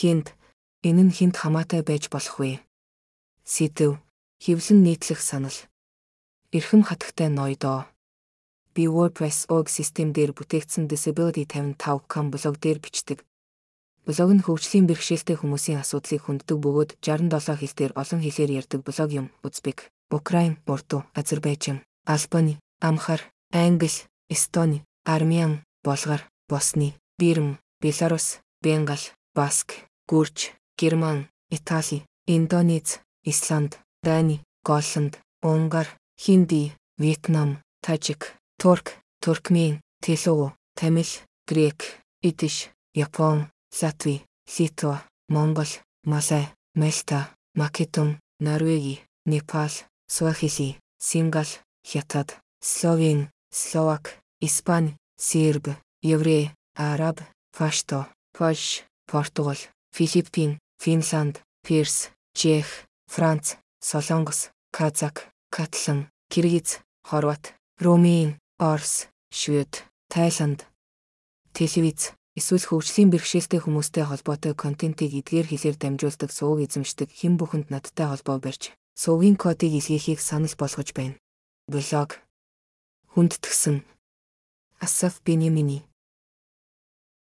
Хинд энэ нь хинд хамаатай байж болох вэ? Сэдв хевлэн нийтлэх санал. Эрхэм хатагтай ноёдоо. Би WordPress org систем дээр бүтээгдсэн Disability 55.com блог дээр бичдэг. Блог нь хөгжлийн бэрхшээлтэй хүмүүсийн асуудлыг хүнддэг бөгөөд 67 хэл дээр олон хэлээр ярьдаг блог юм. Узбек, Украин, Урду, Азербайджан, Албани, Амхар, Англи, Эстони, Армян, Болгар, Босни, Бирм, Беларус, Бенгал, Баск, Гүрж, Герман, Итали, Индонез, Исланд, Дани, Голланд, Унгар, Хинди, Вьетнам, Тажик, Турк, Туркмен, Телуу, Тамил, Грек, Идиш, Япон, Латви, Литва, Монгол, Малай, Мальта, Македон, Норвеги, Непал, Суахили, Сингал, Хятад, Словен, Словак, Испани, Серб, Еврей, Араб, Пашто, Польш, Португал, Филиппин, Финланд, Перс, Чех, Франц, Солонгос, Казак, Катлан, Киргиз, Хорват, Румын, Орос, Швед, Тайланд. Телевиз эсвэл хөгжлийн бэрхшээлтэй хүмүүстэй холбоотой контентийг эдгээр хэлээр дамжуулдаг сувг эзэмшдэг хэн бүхэнд надтай холбоо барьж сувгийн кодыг илгээхийг санал болгож байна. Блог хүндтгсэн Асаф Бенямини